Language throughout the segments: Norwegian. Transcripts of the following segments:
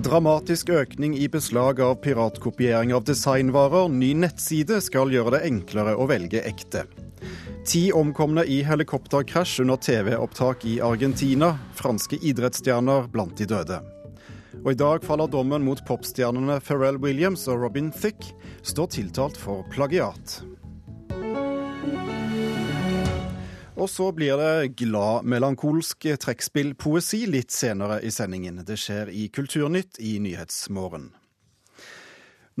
Dramatisk økning i beslag av piratkopiering av designvarer. Ny nettside skal gjøre det enklere å velge ekte. Ti omkomne i helikopterkrasj under TV-opptak i Argentina. Franske idrettsstjerner blant de døde. Og i dag faller dommen mot popstjernene Pharrell Williams og Robin Thicke, står tiltalt for plagiat. Og så blir det glad melankolsk trekkspillpoesi litt senere i sendingen. Det skjer i Kulturnytt i Nyhetsmorgen.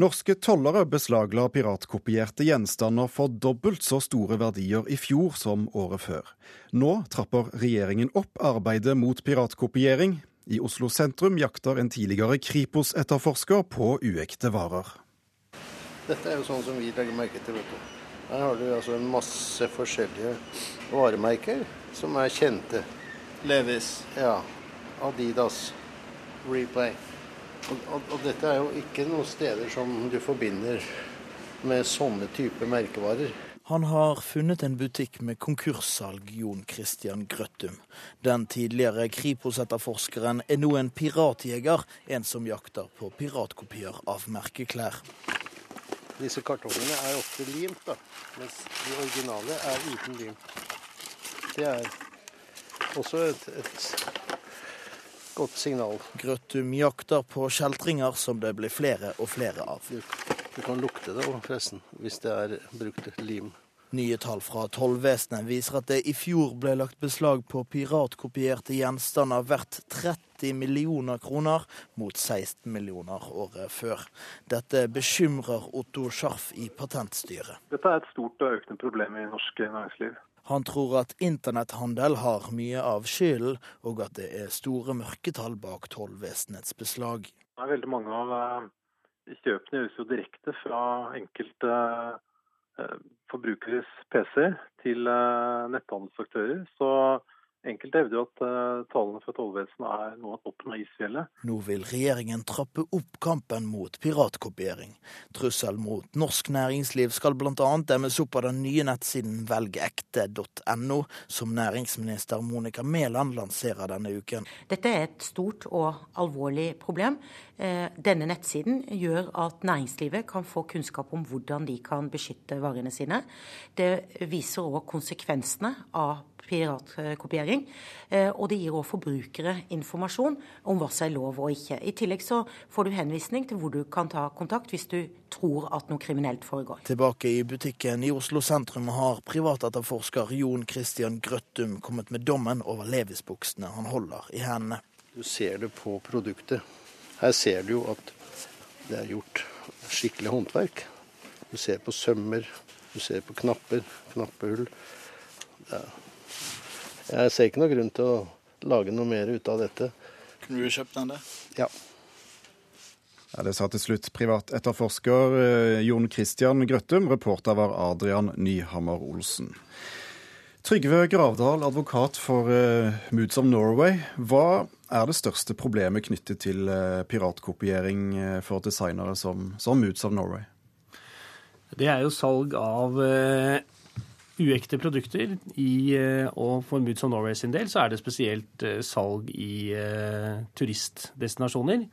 Norske tollere beslagla piratkopierte gjenstander for dobbelt så store verdier i fjor som året før. Nå trapper regjeringen opp arbeidet mot piratkopiering. I Oslo sentrum jakter en tidligere Kripos-etterforsker på uekte varer. Dette er jo sånn som vi legger merke til. vet du. Her har du altså en masse forskjellige varemerker som er kjente. Levis. Ja. Adidas, Replay. Og, og, og dette er jo ikke noen steder som du forbinder med sånne type merkevarer. Han har funnet en butikk med konkurssalg, Jon Christian Grøttum. Den tidligere Kripos-etterforskeren er nå en piratjeger, en som jakter på piratkopier av merkeklær. Disse kartongene er ofte limt, da, mens de originale er uten lim. Det er også et, et godt signal. Grøttum jakter på kjeltringer som det blir flere og flere av. Du, du kan lukte det òg, forresten, hvis det er brukt lim. Nye tall fra tollvesenet viser at det i fjor ble lagt beslag på piratkopierte gjenstander verdt 30 millioner kroner, mot 16 millioner året før. Dette bekymrer Otto Scharf i Patentstyret. Dette er et stort og økende problem i norsk næringsliv. Han tror at internetthandel har mye av skylden, og at det er store mørketall bak tollvesenets beslag. Det er veldig mange av eh, kjøpene gjøres jo direkte fra enkelte eh, forbrukeres PC til eh, netthandelsaktører. Så enkelte hevder jo at tallene fra tollvesenet er noe av toppen av isfjellet. Nå vil regjeringen trappe opp kampen mot piratkopiering. Trussel mot norsk næringsliv skal bl.a. demmes opp av den nye nettsiden velgekte.no, som næringsminister Monica Mæland lanserer denne uken. Dette er et stort og alvorlig problem. Denne nettsiden gjør at næringslivet kan få kunnskap om hvordan de kan beskytte varene sine. Det viser òg konsekvensene av piratkopiering. Og det gir òg forbrukere informasjon om hva som er lov og ikke. I tillegg så får du henvisning til hvor du kan ta kontakt hvis du tror at noe kriminelt foregår. Tilbake i butikken i Oslo sentrum har privatetterforsker Jon Christian Grøttum kommet med dommen over Levis-buksene han holder i hendene. Du ser det på produktet. Her ser du jo at det er gjort skikkelig håndverk. Du ser på sømmer, du ser på knapper, knappehull. Ja. Jeg ser ikke noe grunn til å lage noe mer ut av dette. Kunne du kjøpt den, der? Ja. Ja, det sa til slutt privatetterforsker eh, Jon Christian Grøttum. Reporter var Adrian Nyhammer Olsen. Trygve Gravdal, advokat for uh, Moods of Norway. Hva er det største problemet knyttet til uh, piratkopiering for designere som, som, Moods of Norway? Det er jo salg av uekte produkter. I, og for Moods of Norway sin del så er det spesielt salg i turistdestinasjoner.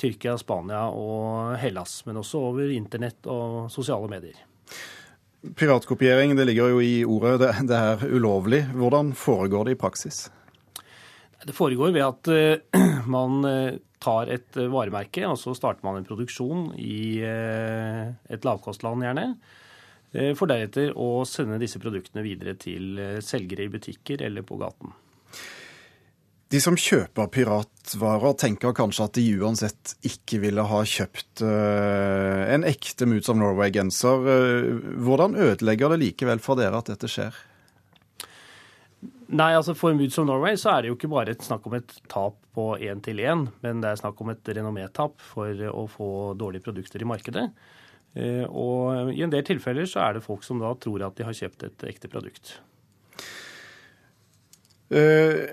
Tyrkia, Spania og Hellas, men også over internett og sosiale medier. Piratkopiering det ligger jo i ordet, det, det er ulovlig. Hvordan foregår det i praksis? Det foregår ved at man tar et varemerke, og så starter man en produksjon i et lavkostland gjerne. Uh, for deretter å sende disse produktene videre til selgere i butikker eller på gaten. De som kjøper piratvarer, tenker kanskje at de uansett ikke ville ha kjøpt uh, en ekte Moods of Norway-genser. Hvordan ødelegger det likevel for dere at dette skjer? Nei, altså For Moods of Norway så er det jo ikke bare et snakk om et tap på én til én, men det er snakk om et renommétap for å få dårlige produkter i markedet. Uh, og i en del tilfeller så er det folk som da tror at de har kjøpt et ekte produkt. Uh,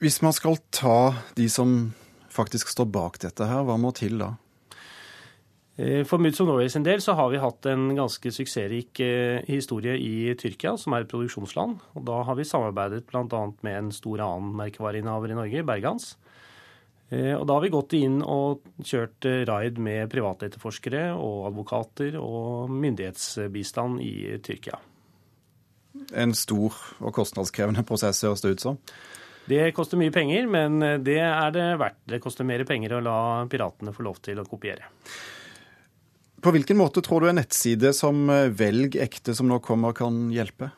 hvis man skal ta de som faktisk står bak dette her, hva må til da? For Moods of Norway sin del så har vi hatt en ganske suksessrik historie i Tyrkia, som er et produksjonsland. Og da har vi samarbeidet bl.a. med en stor annen merkevareinnehaver i Norge, Bergans. Og Da har vi gått inn og kjørt raid med privatetterforskere og advokater og myndighetsbistand i Tyrkia. En stor og kostnadskrevende prosess, høres det ut som? Det koster mye penger, men det er det verdt. Det koster mer penger å la piratene få lov til å kopiere. På hvilken måte tror du en nettside som Velg ekte som nå kommer, kan hjelpe?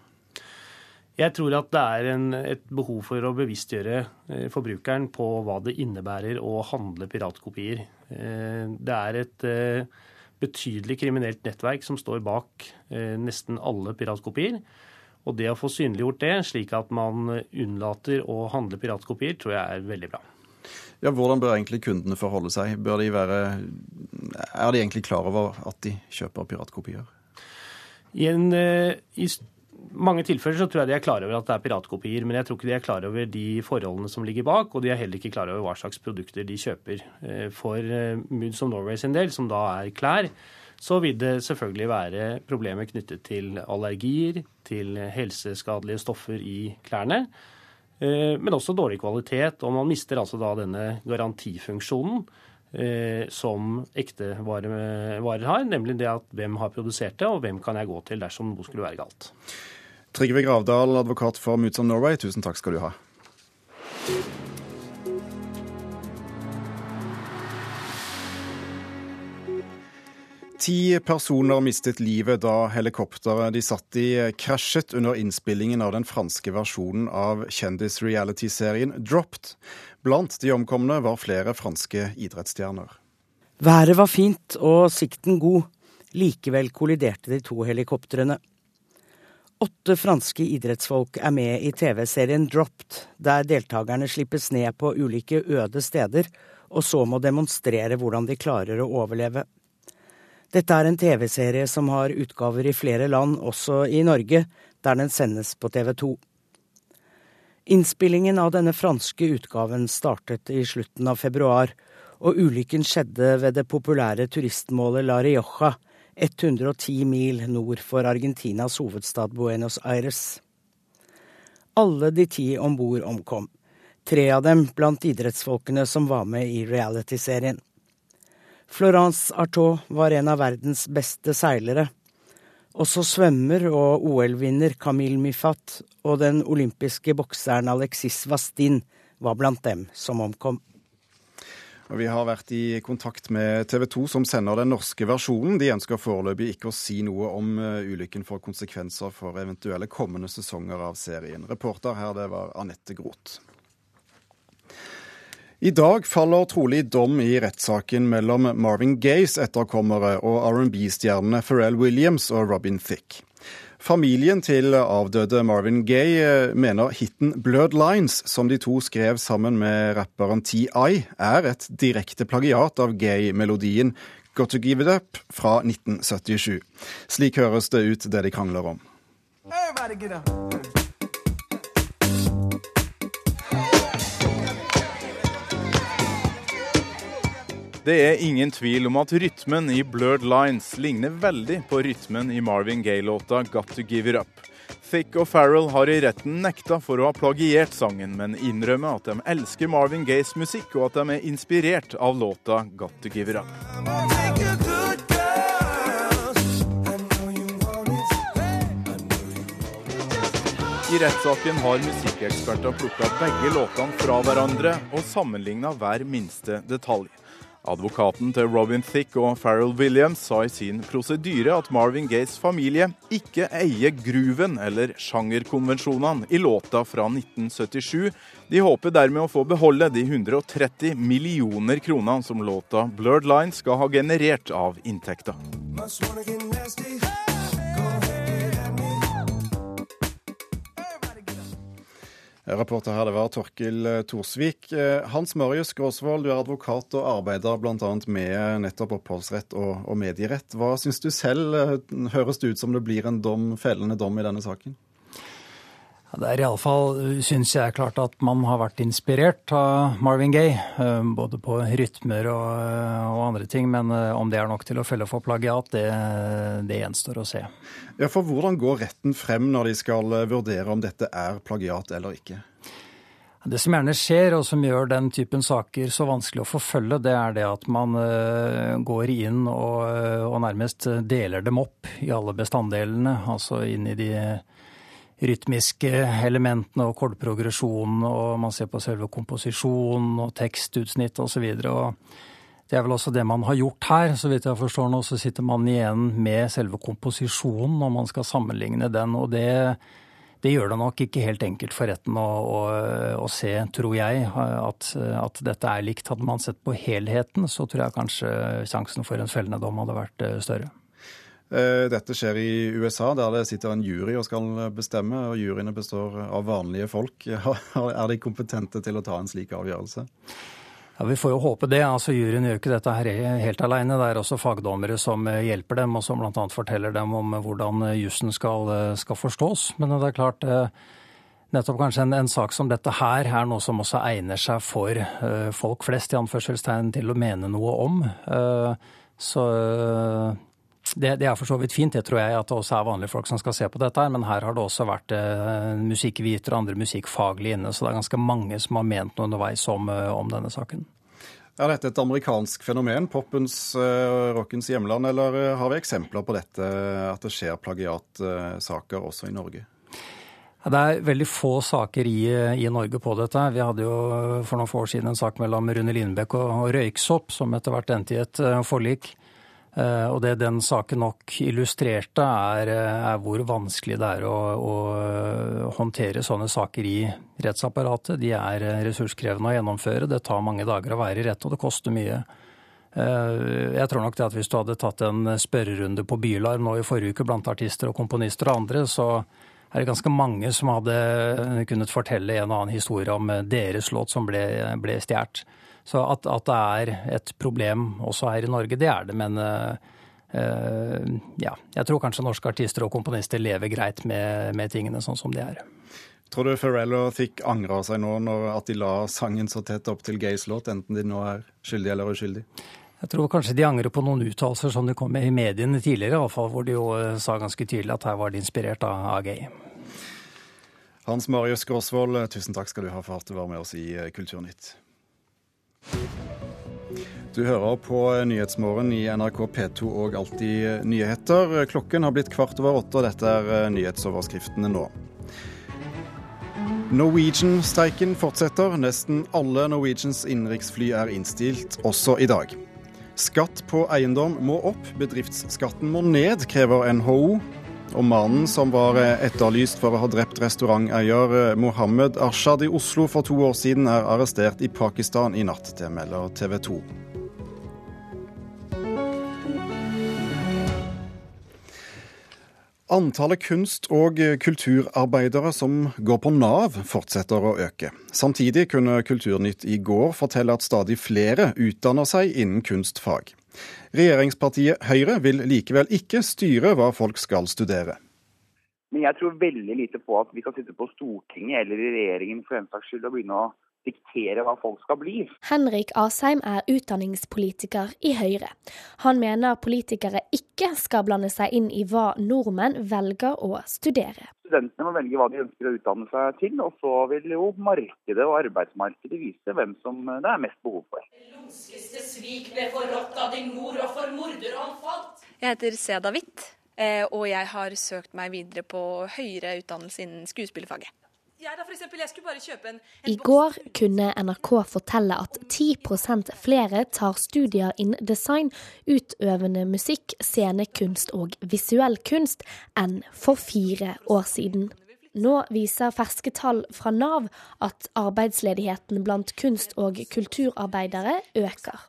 Jeg tror at det er en, et behov for å bevisstgjøre eh, forbrukeren på hva det innebærer å handle piratkopier. Eh, det er et eh, betydelig kriminelt nettverk som står bak nesten alle piratkopier. Og det å få synliggjort det, slik at man unnlater å handle piratkopier, tror jeg er veldig bra. Ja, Hvordan bør egentlig kundene forholde seg? Bør de være, er de egentlig klar over at de kjøper piratkopier? I, en, I mange tilfeller så tror jeg de er klar over at det er piratkopier, men jeg tror ikke de er klar over de forholdene som ligger bak, og de er heller ikke klar over hva slags produkter de kjøper. Eh, for eh, Moods of Norway sin del, som da er klær, så vil det selvfølgelig være problemer knyttet til allergier, til helseskadelige stoffer i klærne, eh, men også dårlig kvalitet. Og man mister altså da denne garantifunksjonen som ekte varer har, nemlig det at hvem har produsert det, og hvem kan jeg gå til dersom noe skulle være galt. Trygve Gravdal, advokat for Moods of Norway, tusen takk skal du ha. Ti personer mistet livet da helikopteret de satt i, krasjet under innspillingen av den franske versjonen av kjendis-reality-serien Dropped. Blant de omkomne var flere franske idrettsstjerner. Været var fint og sikten god. Likevel kolliderte de to helikoptrene. Åtte franske idrettsfolk er med i TV-serien Dropped, der deltakerne slippes ned på ulike øde steder, og så må demonstrere hvordan de klarer å overleve. Dette er en TV-serie som har utgaver i flere land, også i Norge, der den sendes på TV 2. Innspillingen av denne franske utgaven startet i slutten av februar, og ulykken skjedde ved det populære turistmålet La Rioja, 110 mil nord for Argentinas hovedstad Buenos Aires. Alle de ti om bord omkom, tre av dem blant idrettsfolkene som var med i realityserien. Florence Artaud var en av verdens beste seilere. Også svømmer og OL-vinner Camille Mifat og den olympiske bokseren Alexis Vastin var blant dem som omkom. Vi har vært i kontakt med TV 2, som sender den norske versjonen. De ønsker foreløpig ikke å si noe om uh, ulykken får konsekvenser for eventuelle kommende sesonger av serien. Reporter her, det var Anette Groth. I dag faller trolig dom i rettssaken mellom Marvin Gayes etterkommere og R&B-stjernene Pharrell Williams og Robin Thicke. Familien til avdøde Marvin Gaye eh, mener hiten 'Blurred Lines', som de to skrev sammen med rapperen T.I., er et direkte plagiat av Gaye-melodien 'Got To Give It Up' fra 1977. Slik høres det ut, det de krangler om. Everybody get up. Det er ingen tvil om at rytmen i Blurred Lines ligner veldig på rytmen i Marvin Gaye-låta 'Got To Give It Up'. Thick og Farrell har i retten nekta for å ha plagiert sangen, men innrømmer at de elsker Marvin Gayes musikk, og at de er inspirert av låta 'Got To Give It Up'. I rettssaken har musikkeksperter plukka begge låtene fra hverandre og sammenligna hver minste detalj. Advokaten til Robin Thicke og Farrell Williams sa i sin prosedyre at Marvin Gayes familie ikke eier grooven eller sjangerkonvensjonene i låta fra 1977. De håper dermed å få beholde de 130 millioner kronene som låta 'Blurred Line' skal ha generert av inntekter. Reporter her, det var Torkil eh, Torsvik. Eh, Hans Marius Gåsvold, du er advokat og arbeider bl.a. med nettopp oppholdsrett og, og medierett. Hva syns du selv? Eh, høres det ut som det blir en dom, fellende dom i denne saken? Det er iallfall, syns jeg, klart at man har vært inspirert av Marvin Gaye. Eh, både på rytmer og, eh, og, andre ting. Men eh, om det er nok til å følge for plagiat, det, det gjenstår å se. Ja, For hvordan går retten frem når de skal vurdere om dette er plagiat eller ikke? Det som gjerne skjer, og som gjør den typen saker så vanskelig å forfølge, det er det at man går inn og, og, nærmest deler dem opp i alle bestanddelene. Altså inn i de rytmiske elementene og kordprogresjonen, og man ser på selve komposisjonen og tekstutsnitt osv. Det er vel også det man har gjort her. Så vidt jeg forstår nå, så sitter man igjen med selve komposisjonen når man skal sammenligne den. Og det, det gjør det nok ikke helt enkelt for retten å, å, å se, tror jeg, at, at, dette er likt. Hadde man sett på helheten, så tror jeg kanskje sjansen for en fellende dom hadde vært eh, større. Eh, dette skjer i USA, der det sitter en jury og skal bestemme. og Juryene består av vanlige folk. Er de kompetente til å ta en slik avgjørelse? Ja, Vi får jo håpe det. altså Juryen gjør ikke dette her helt alene. Det er også fagdommere som eh, hjelper dem, og som bl.a. forteller dem om hvordan eh, jussen skal, skal, forstås. Men det er klart, nettopp kanskje en, en, sak som dette her er noe som også egner seg for folk flest, i anførselstegn, til å mene noe om. Så det, det, er for så vidt fint, det tror jeg, at det også er vanlige folk som skal se på dette. her, Men her har det også vært eh, musikkvitere og andre musikkfaglige inne, så det er ganske mange som har ment noe underveis om, eh, om denne saken. Er dette et amerikansk fenomen, popens og uh, rockens hjemland, eller eh, har vi eksempler på dette, at det skjer plagiatsaker også i Norge? Det er veldig få saker i, i, Norge på dette. Vi hadde jo for noen få år siden en sak mellom Rune Lindbekk og, og Røyksopp, som etter hvert endte i et forlik. Eh, og det den saken nok illustrerte, er, eh, er hvor vanskelig det er å, å, eh, håndtere sånne saker i rettsapparatet. De er ressurskrevende å gjennomføre. Det tar mange dager å være i rett, og det koster mye. Jeg tror nok det at hvis du hadde tatt en spørrerunde på Bylarm nå i forrige uke blant artister og komponister og andre, så er det ganske mange som hadde kunnet fortelle en og annen historie om deres låt som ble, ble stjålet. Så at, at, det er et problem også her i Norge, det er det. Men uh, ja, jeg tror kanskje norske artister og komponister lever greit med, med tingene sånn som de er. Tror du Pharrell og Thick angrer seg nå når at de la sangen så tett opp til Gays låt, enten de nå er skyldige eller uskyldige? Jeg tror kanskje de angrer på noen uttalelser som de kom med i mediene tidligere, i hvert fall, hvor de jo eh, sa ganske tydelig at her var de inspirert av, av Gay. Hans Marius Gåsvold, tusen takk skal du ha for at du var med oss i Kulturnytt. Du hører på Nyhetsmorgen i NRK P2 og Alltid nyheter. Klokken har blitt kvart over åtte, og dette er eh, nyhetsoverskriftene nå. Norwegian-streiken fortsetter. Nesten alle Norwegians innenriksfly er innstilt, også i dag. Skatt på eiendom må opp, bedriftsskatten må ned, krever NHO. Og mannen som var eh, etterlyst for å ha drept restauranteier eh, Mohammed Arshad i Oslo for to år siden, er arrestert i Pakistan i natt. Det melder TV 2. Antallet kunst- og kulturarbeidere som går på Nav, fortsetter å øke. Samtidig kunne Kulturnytt i går fortelle at stadig flere utdanner seg innen kunstfag. Regjeringspartiet Høyre vil likevel ikke styre hva folk skal studere. Men jeg tror veldig lite på at vi kan sitte på Stortinget eller i regjeringen for den saks skyld og begynne å diktere hva folk skal bli. Henrik Asheim er utdanningspolitiker i Høyre. Han mener politikere ikke skal blande seg inn i hva nordmenn velger å studere. Studentene må velge hva de ønsker å utdanne seg til, og så vil jo markedet og arbeidsmarkedet vise hvem som det er mest behov for. Lumskeste svik ble forrådt av din mor og for morderen falt. Jeg heter Seda Hvitt, eh, og jeg har søkt meg videre på høyere utdannelse innen skuespillerfaget. I går kunne NRK fortelle at 10% flere tar studier innen design, utøvende musikk, scenekunst og visuell kunst enn for fire år siden. Nå viser ferske tall fra Nav at arbeidsledigheten blant kunst- og kulturarbeidere øker.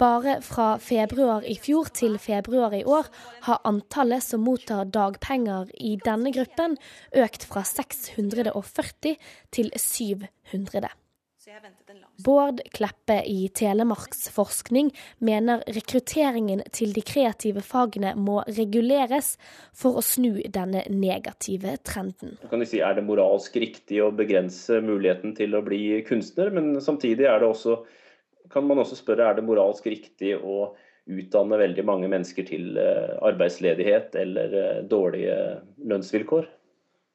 Bare fra februar i fjor til februar i år har antallet som mottar dagpenger i denne gruppen, økt fra 640 til 700. Bård Kleppe i Telemarksforskning mener rekrutteringen til de kreative fagene må reguleres for å snu denne negative trenden. Si, er det moralsk riktig å begrense muligheten til å bli kunstner, men samtidig også, kan man også spørre er det moralsk riktig å utdanne veldig mange mennesker til eh, arbeidsledighet eller eh, dårlige lønnsvilkår?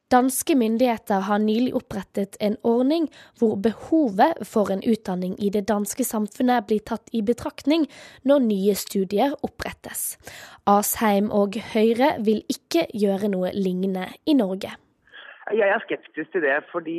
Danske myndigheter har nylig opprettet en ordning hvor behovet for en utdanning i det danske samfunnet blir tatt i betraktning når nye studier opprettes. Asheim og Høyre vil ikke gjøre noe lignende i Norge. Jeg er skeptisk til det, fordi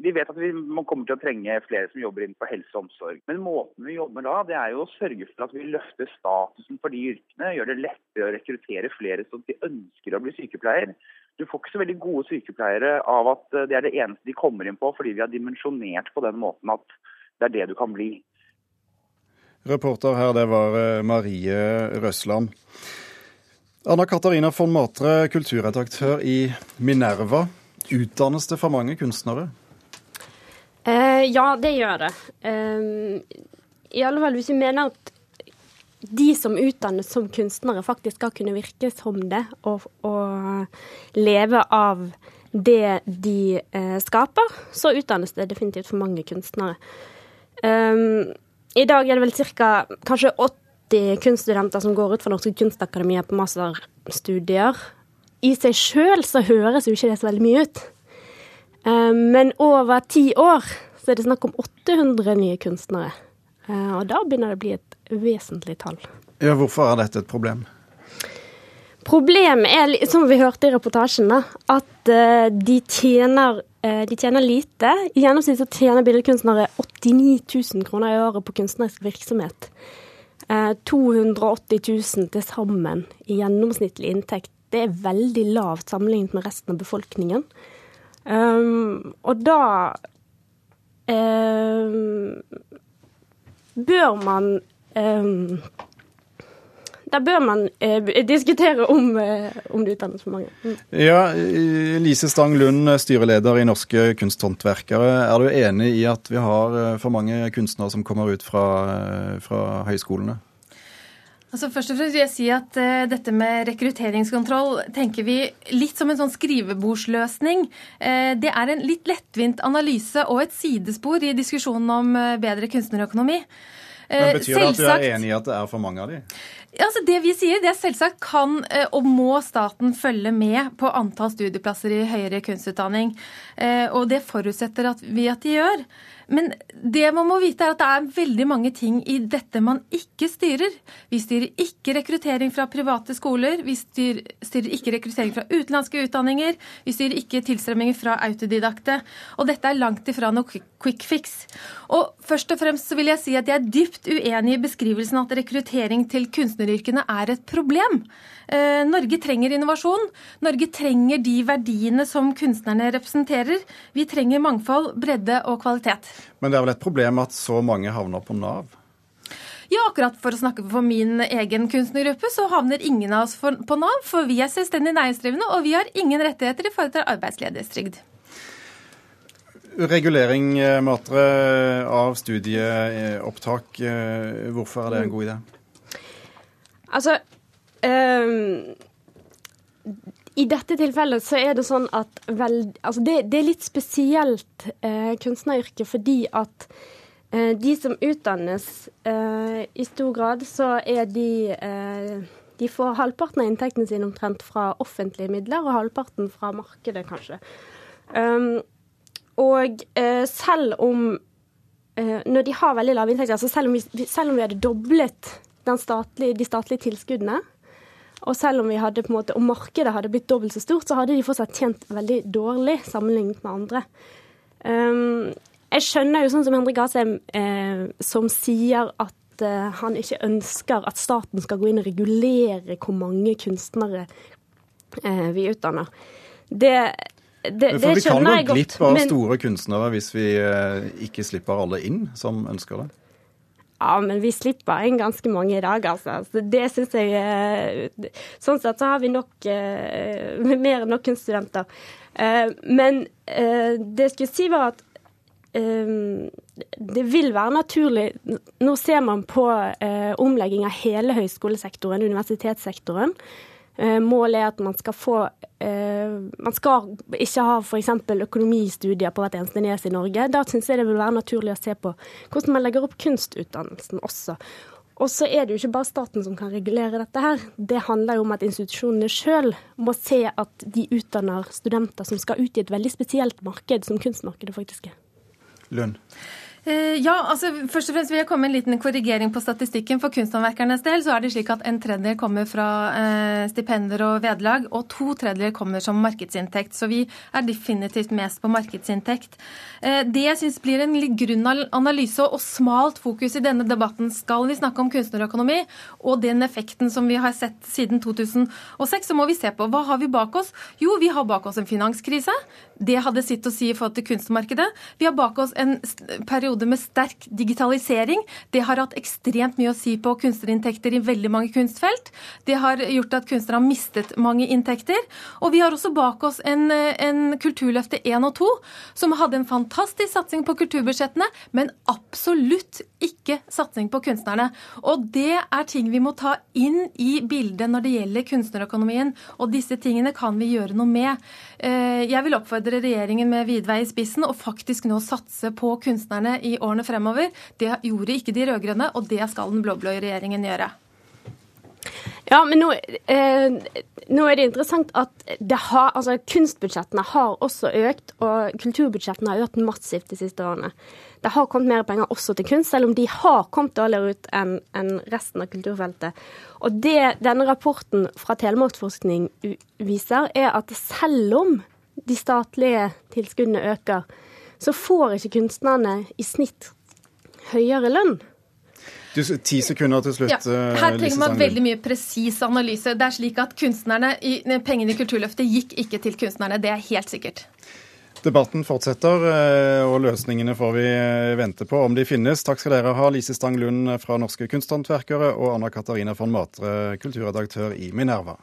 vi vet at vi kommer til å trenge flere som jobber innenfor helse og omsorg. Men måten vi jobber da, det er jo å sørge for at vi løfter statusen for de yrkene. Gjør det lettere å rekruttere flere som de ønsker å bli sykepleier. Du får ikke så veldig gode sykepleiere av at eh, det er det eneste de kommer inn på, fordi vi har dimensjonert på den måten at det er det du kan bli. Reporter her, det var eh, Marie Røsland. Anna Katarina von Matre, kulturredaktør i Minerva. Utdannes det for mange kunstnere? Eh, ja, det gjør det. Eh, I alle fall hvis vi mener at de som utdannes som kunstnere, faktisk skal kunne virke som det og, og leve av det de eh, skaper, så utdannes det definitivt for mange kunstnere. Um, I dag er det vel ca. kanskje 80 80 kunststudenter som går ut fra Norske kunstakademier på masterstudier. I seg sjøl så høres jo ikke det så veldig mye ut. Um, men over ti år så er det snakk om 800 nye kunstnere. Uh, og da begynner det å bli et vesentlig tall. Ja, Hvorfor er dette et problem? Problemet er, som vi hørte i reportasjen, at eh, de tjener, de tjener lite. I gjennomsnitt så tjener billedkunstnere 89 000 kroner i året på kunstnerisk virksomhet. 280 eh, 000 til sammen i gjennomsnittlig inntekt. Det er veldig lavt sammenlignet med resten av befolkningen. Og da bør man um, da bør man eh, diskutere om, eh, om, det utdannes for mange. Mm. Ja, Lise Stang Lund, styreleder i Norske kunsthåndverkere. Er du enig i at vi har eh, for mange kunstnere som kommer ut fra, fra høyskolene? Altså først og fremst vil jeg si at uh, Dette med rekrutteringskontroll tenker vi litt som en sånn skrivebordsløsning. Uh, det er en litt lettvint analyse og et sidespor i diskusjonen om uh, bedre kunstnerøkonomi. Men Betyr det at du er enig i at det er for mange av de? Altså det vi sier, det er selvsagt kan eh, og må staten følge med på antall studieplasser i høyere kunstutdanning. Eh, og det forutsetter at vi at de gjør. Men det man må vite er at det er veldig mange ting i dette man ikke styrer. Vi styrer ikke rekruttering fra private skoler, vi styrer, styrer ikke rekruttering fra utenlandske utdanninger, vi styrer ikke tilstrømminger fra autodidakte. Og dette er langt ifra noe quick fix. Og først og fremst så vil jeg si at jeg er dypt uenig i beskrivelsen at rekruttering til kunstneryrkene er et problem. Eh, Norge trenger innovasjon. Norge trenger de verdiene som kunstnerne representerer. Vi trenger mangfold, bredde og kvalitet. Men det er vel et problem at så mange havner på Nav? Ja, akkurat for å snakke for min egen kunstnergruppe, så havner ingen av oss på Nav. For vi er selvstendig næringsdrivende, og vi har ingen rettigheter i forhold til arbeidsledighetstrygd. Regulering, eh, Matre, av studieopptak, eh, hvorfor er det en god idé? Altså, Um, I dette tilfellet så er det sånn at vel, altså det, det, er litt spesielt uh, kunstneryrket fordi at uh, de som utdannes, uh, i stor grad så er de De får halvparten av inntektene sine omtrent fra offentlige midler, og halvparten fra markedet, kanskje. Um, og selv om Når de har veldig lave inntekter, altså selv om vi, selv om vi hadde doblet statlige, de statlige tilskuddene, og selv om, vi hadde, på en måte, om markedet hadde blitt dobbelt så stort, så hadde de fortsatt tjent veldig dårlig sammenlignet med andre. Um, jeg skjønner jo sånn som Henrik Asheim, eh, som sier at eh, han ikke ønsker at staten skal gå inn og regulere hvor mange kunstnere eh, vi utdanner. Det, det, For vi kan gå glipp av men... store kunstnere hvis vi eh, ikke slipper alle inn som ønsker det? Ja, men vi slipper inn ganske mange i dag, altså. Så det syns jeg eh, Sånn sett så har vi nok eh, mer enn noen kunststudenter. Eh, men det jeg skulle si, var at det vil være naturlig Nå ser man på omlegging av hele høyskolesektoren, universitetssektoren. Eh, målet er at man skal få eh, Man skal ikke ha f.eks. økonomistudier på hvert eneste nes i Norge. Da syns jeg det vil være naturlig å se på hvordan man legger opp kunstutdannelsen også. Og så er det jo ikke bare staten som kan regulere dette her. Det handler jo om at institusjonene sjøl må se at de utdanner studenter som skal ut i et veldig spesielt marked, som kunstmarkedet faktisk er. Lund. Eh, ja, altså først og fremst vil jeg komme med en liten korrigering på statistikken. For kunsthåndverkernes del så er det slik at en tredjedel kommer fra eh, stipender og vederlag, og to tredjedeler kommer som markedsinntekt. Så vi er definitivt mest på markedsinntekt. Eh, det jeg syns blir en grunn analyse og smalt fokus i denne debatten, skal vi snakke om kunstnerøkonomi og den effekten som vi har sett siden 2006, så må vi se på hva har vi bak oss. Jo, vi har bak oss en finanskrise. Det hadde sitt å si i forhold til kunstmarkedet. Vi har bak oss en periode med sterk digitalisering. Det har hatt ekstremt mye å si på kunstnerinntekter i veldig mange kunstfelt. Det har gjort at kunstnere har mistet mange inntekter. Og vi har også bak oss en, en Kulturløftet 1 og 2, som hadde en fantastisk satsing på kulturbudsjettene, men absolutt ikke satsing på kunstnerne. Og det er ting vi må ta inn i bildet når det gjelder kunstnerøkonomien. Og disse tingene kan vi gjøre noe med. Eh, jeg vil oppfordre regjeringen med Vidvei i spissen å faktisk nå satse på kunstnerne i årene fremover. Det gjorde ikke de rød-grønne, og det skal den blå-blå regjeringen gjøre. Ja, men nå, eh, nå, er det interessant at det har, altså, kunstbudsjettene har også økt, og kulturbudsjettene har økt massivt de siste årene. Det har kommet mer penger også til kunst, selv om de har kommet dårligere ut enn en resten av kulturfeltet. Og det denne rapporten fra Telemarksforskning viser, er at selv om de statlige tilskuddene øker, så får ikke kunstnerne i snitt høyere lønn. Du, ti sekunder til slutt. Ja, eh, her trenger man veldig mye presis analyse. Det er slik at kunstnerne, Pengene i Kulturløftet gikk ikke til kunstnerne, det er helt sikkert. Debatten fortsetter, eh, og løsningene får vi eh, vente på om de finnes. Takk skal dere ha, Lise Stang Lund fra Norske Kunsthåndverkere og Anna Katarina von Matre, kulturredaktør i Minerva.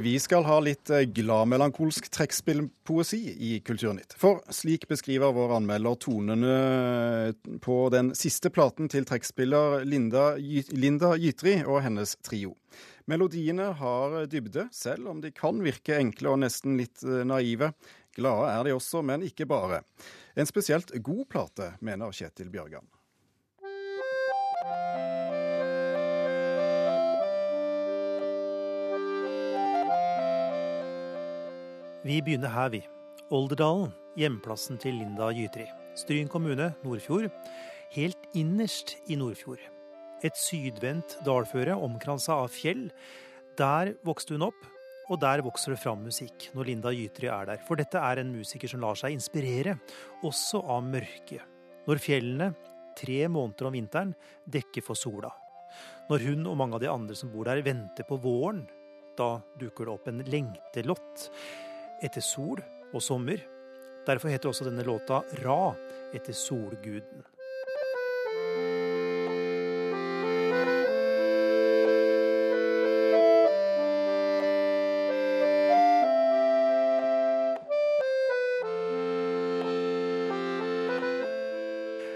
Vi skal ha litt eh, gladmelankolsk trekkspillpoesi i Kulturnytt. For slik beskriver vår anmelder tonene eh, på den siste platen til trekkspiller Linda, Linda Gytri og hennes trio. Melodiene har dybde, selv om de kan virke enkle og nesten litt eh, naive. Glade er de også, men ikke bare. En spesielt god plate, mener Kjetil Bjørgan. Vi begynner her, vi. Olderdalen, hjemplassen til Linda Gytri. Stryn kommune, Nordfjord. Helt innerst i Nordfjord. Et sydvendt dalføre omkransa av fjell. Der vokste hun opp, og der vokser det fram musikk når Linda Gytri er der. For dette er en musiker som lar seg inspirere, også av mørket. Når fjellene, tre måneder om vinteren, dekker for sola. Når hun og mange av de andre som bor der, venter på våren, da dukker det opp en lengtelott etter sol og sommer. Derfor heter også denne låta Ra etter solguden.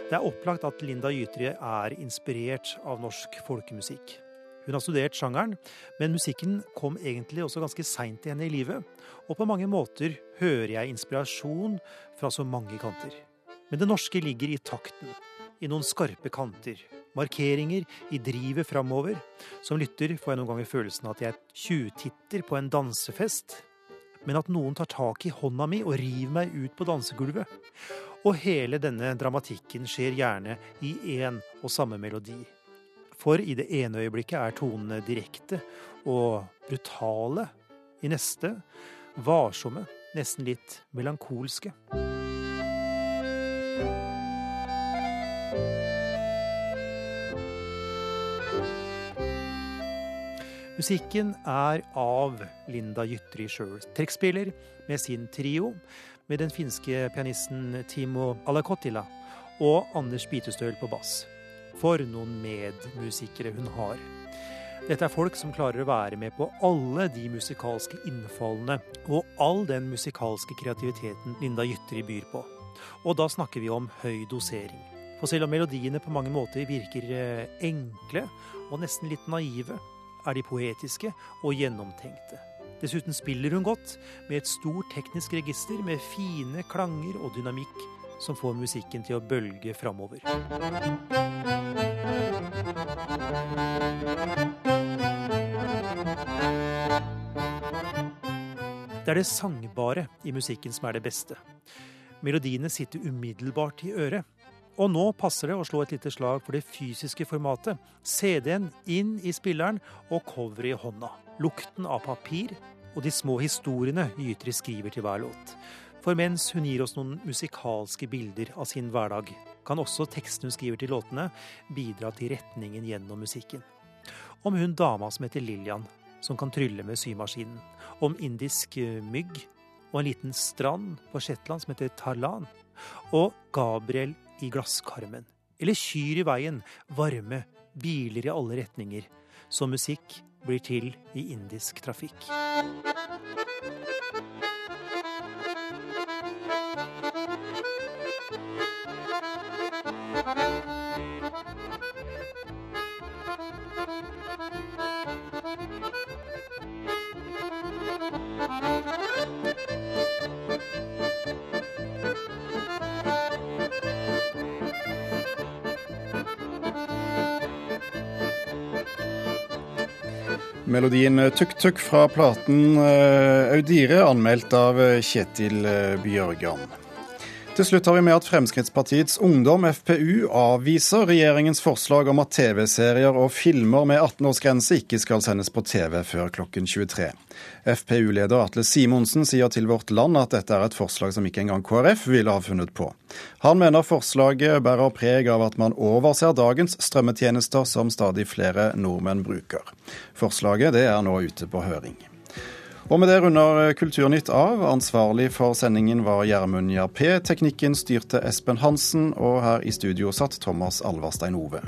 Det er opplagt at Linda Gytri er inspirert av norsk folkemusikk. Hun har studert sjangeren, men musikken kom egentlig også ganske seint til henne i livet, og på mange måter hører jeg inspirasjon fra så mange kanter. Men det norske ligger i takten, i noen skarpe kanter, markeringer i drivet framover. Som lytter får jeg noen ganger følelsen av at jeg tjuvtitter på en dansefest, men at noen tar tak i hånda mi og river meg ut på dansegulvet. Og hele denne dramatikken skjer gjerne i én og samme melodi. For i det ene øyeblikket er tonene direkte og brutale. I neste varsomme, nesten litt melankolske. Musikken er av Linda Gytri sjøl. Trekkspiller med sin trio, med den finske pianisten Timo Alakottila og Anders Bitestøl på bass. For noen medmusikere hun har. Dette er folk som klarer å være med på alle de musikalske innfallene og all den musikalske kreativiteten Linda Gytteri byr på. Og da snakker vi om høy dosering. For selv om melodiene på mange måter virker eh, enkle og nesten litt naive, er de poetiske og gjennomtenkte. Dessuten spiller hun godt, med et stort teknisk register med fine klanger og dynamikk som får musikken til å bølge framover. Det er det sangbare i musikken som er det beste. Melodiene sitter umiddelbart i øret. Og nå passer det å slå et lite slag for det fysiske formatet. CD-en inn i spilleren og coveret i hånda. Lukten av papir og de små historiene Gytri skriver til hver låt. For mens hun gir oss noen musikalske bilder av sin hverdag, kan også teksten hun skriver til låtene, bidra til retningen gjennom musikken. Om hun dama som heter Lillian, som kan trylle med symaskinen. Om indisk eh, mygg og en liten strand på Shetland som heter Tarlan. Og Gabriel i glasskarmen. Eller kyr i veien, varme, biler i alle retninger. Så musikk blir til i indisk trafikk. Melodien Tuk-Tuk fra platen eh, Audire, anmeldt av eh, Kjetil eh, Bjørgan. Til slutt har vi med at Fremskrittspartiets Ungdom, FPU, avviser regjeringens forslag om at TV-serier og filmer med 18-årsgrense ikke skal sendes på TV før klokken 23. FPU-leder Atle Simonsen sier til Vårt Land at dette er et forslag som ikke engang KrF ville ha funnet på. Han mener forslaget bærer preg av at man overser dagens strømmetjenester som stadig flere nordmenn bruker. Forslaget er nå ute på høring. Og med det runder Kulturnytt av. Ansvarlig for sendingen var Gjermund Jappé. Teknikken styrte Espen Hansen, og her i studio satt Thomas Alverstein Ove.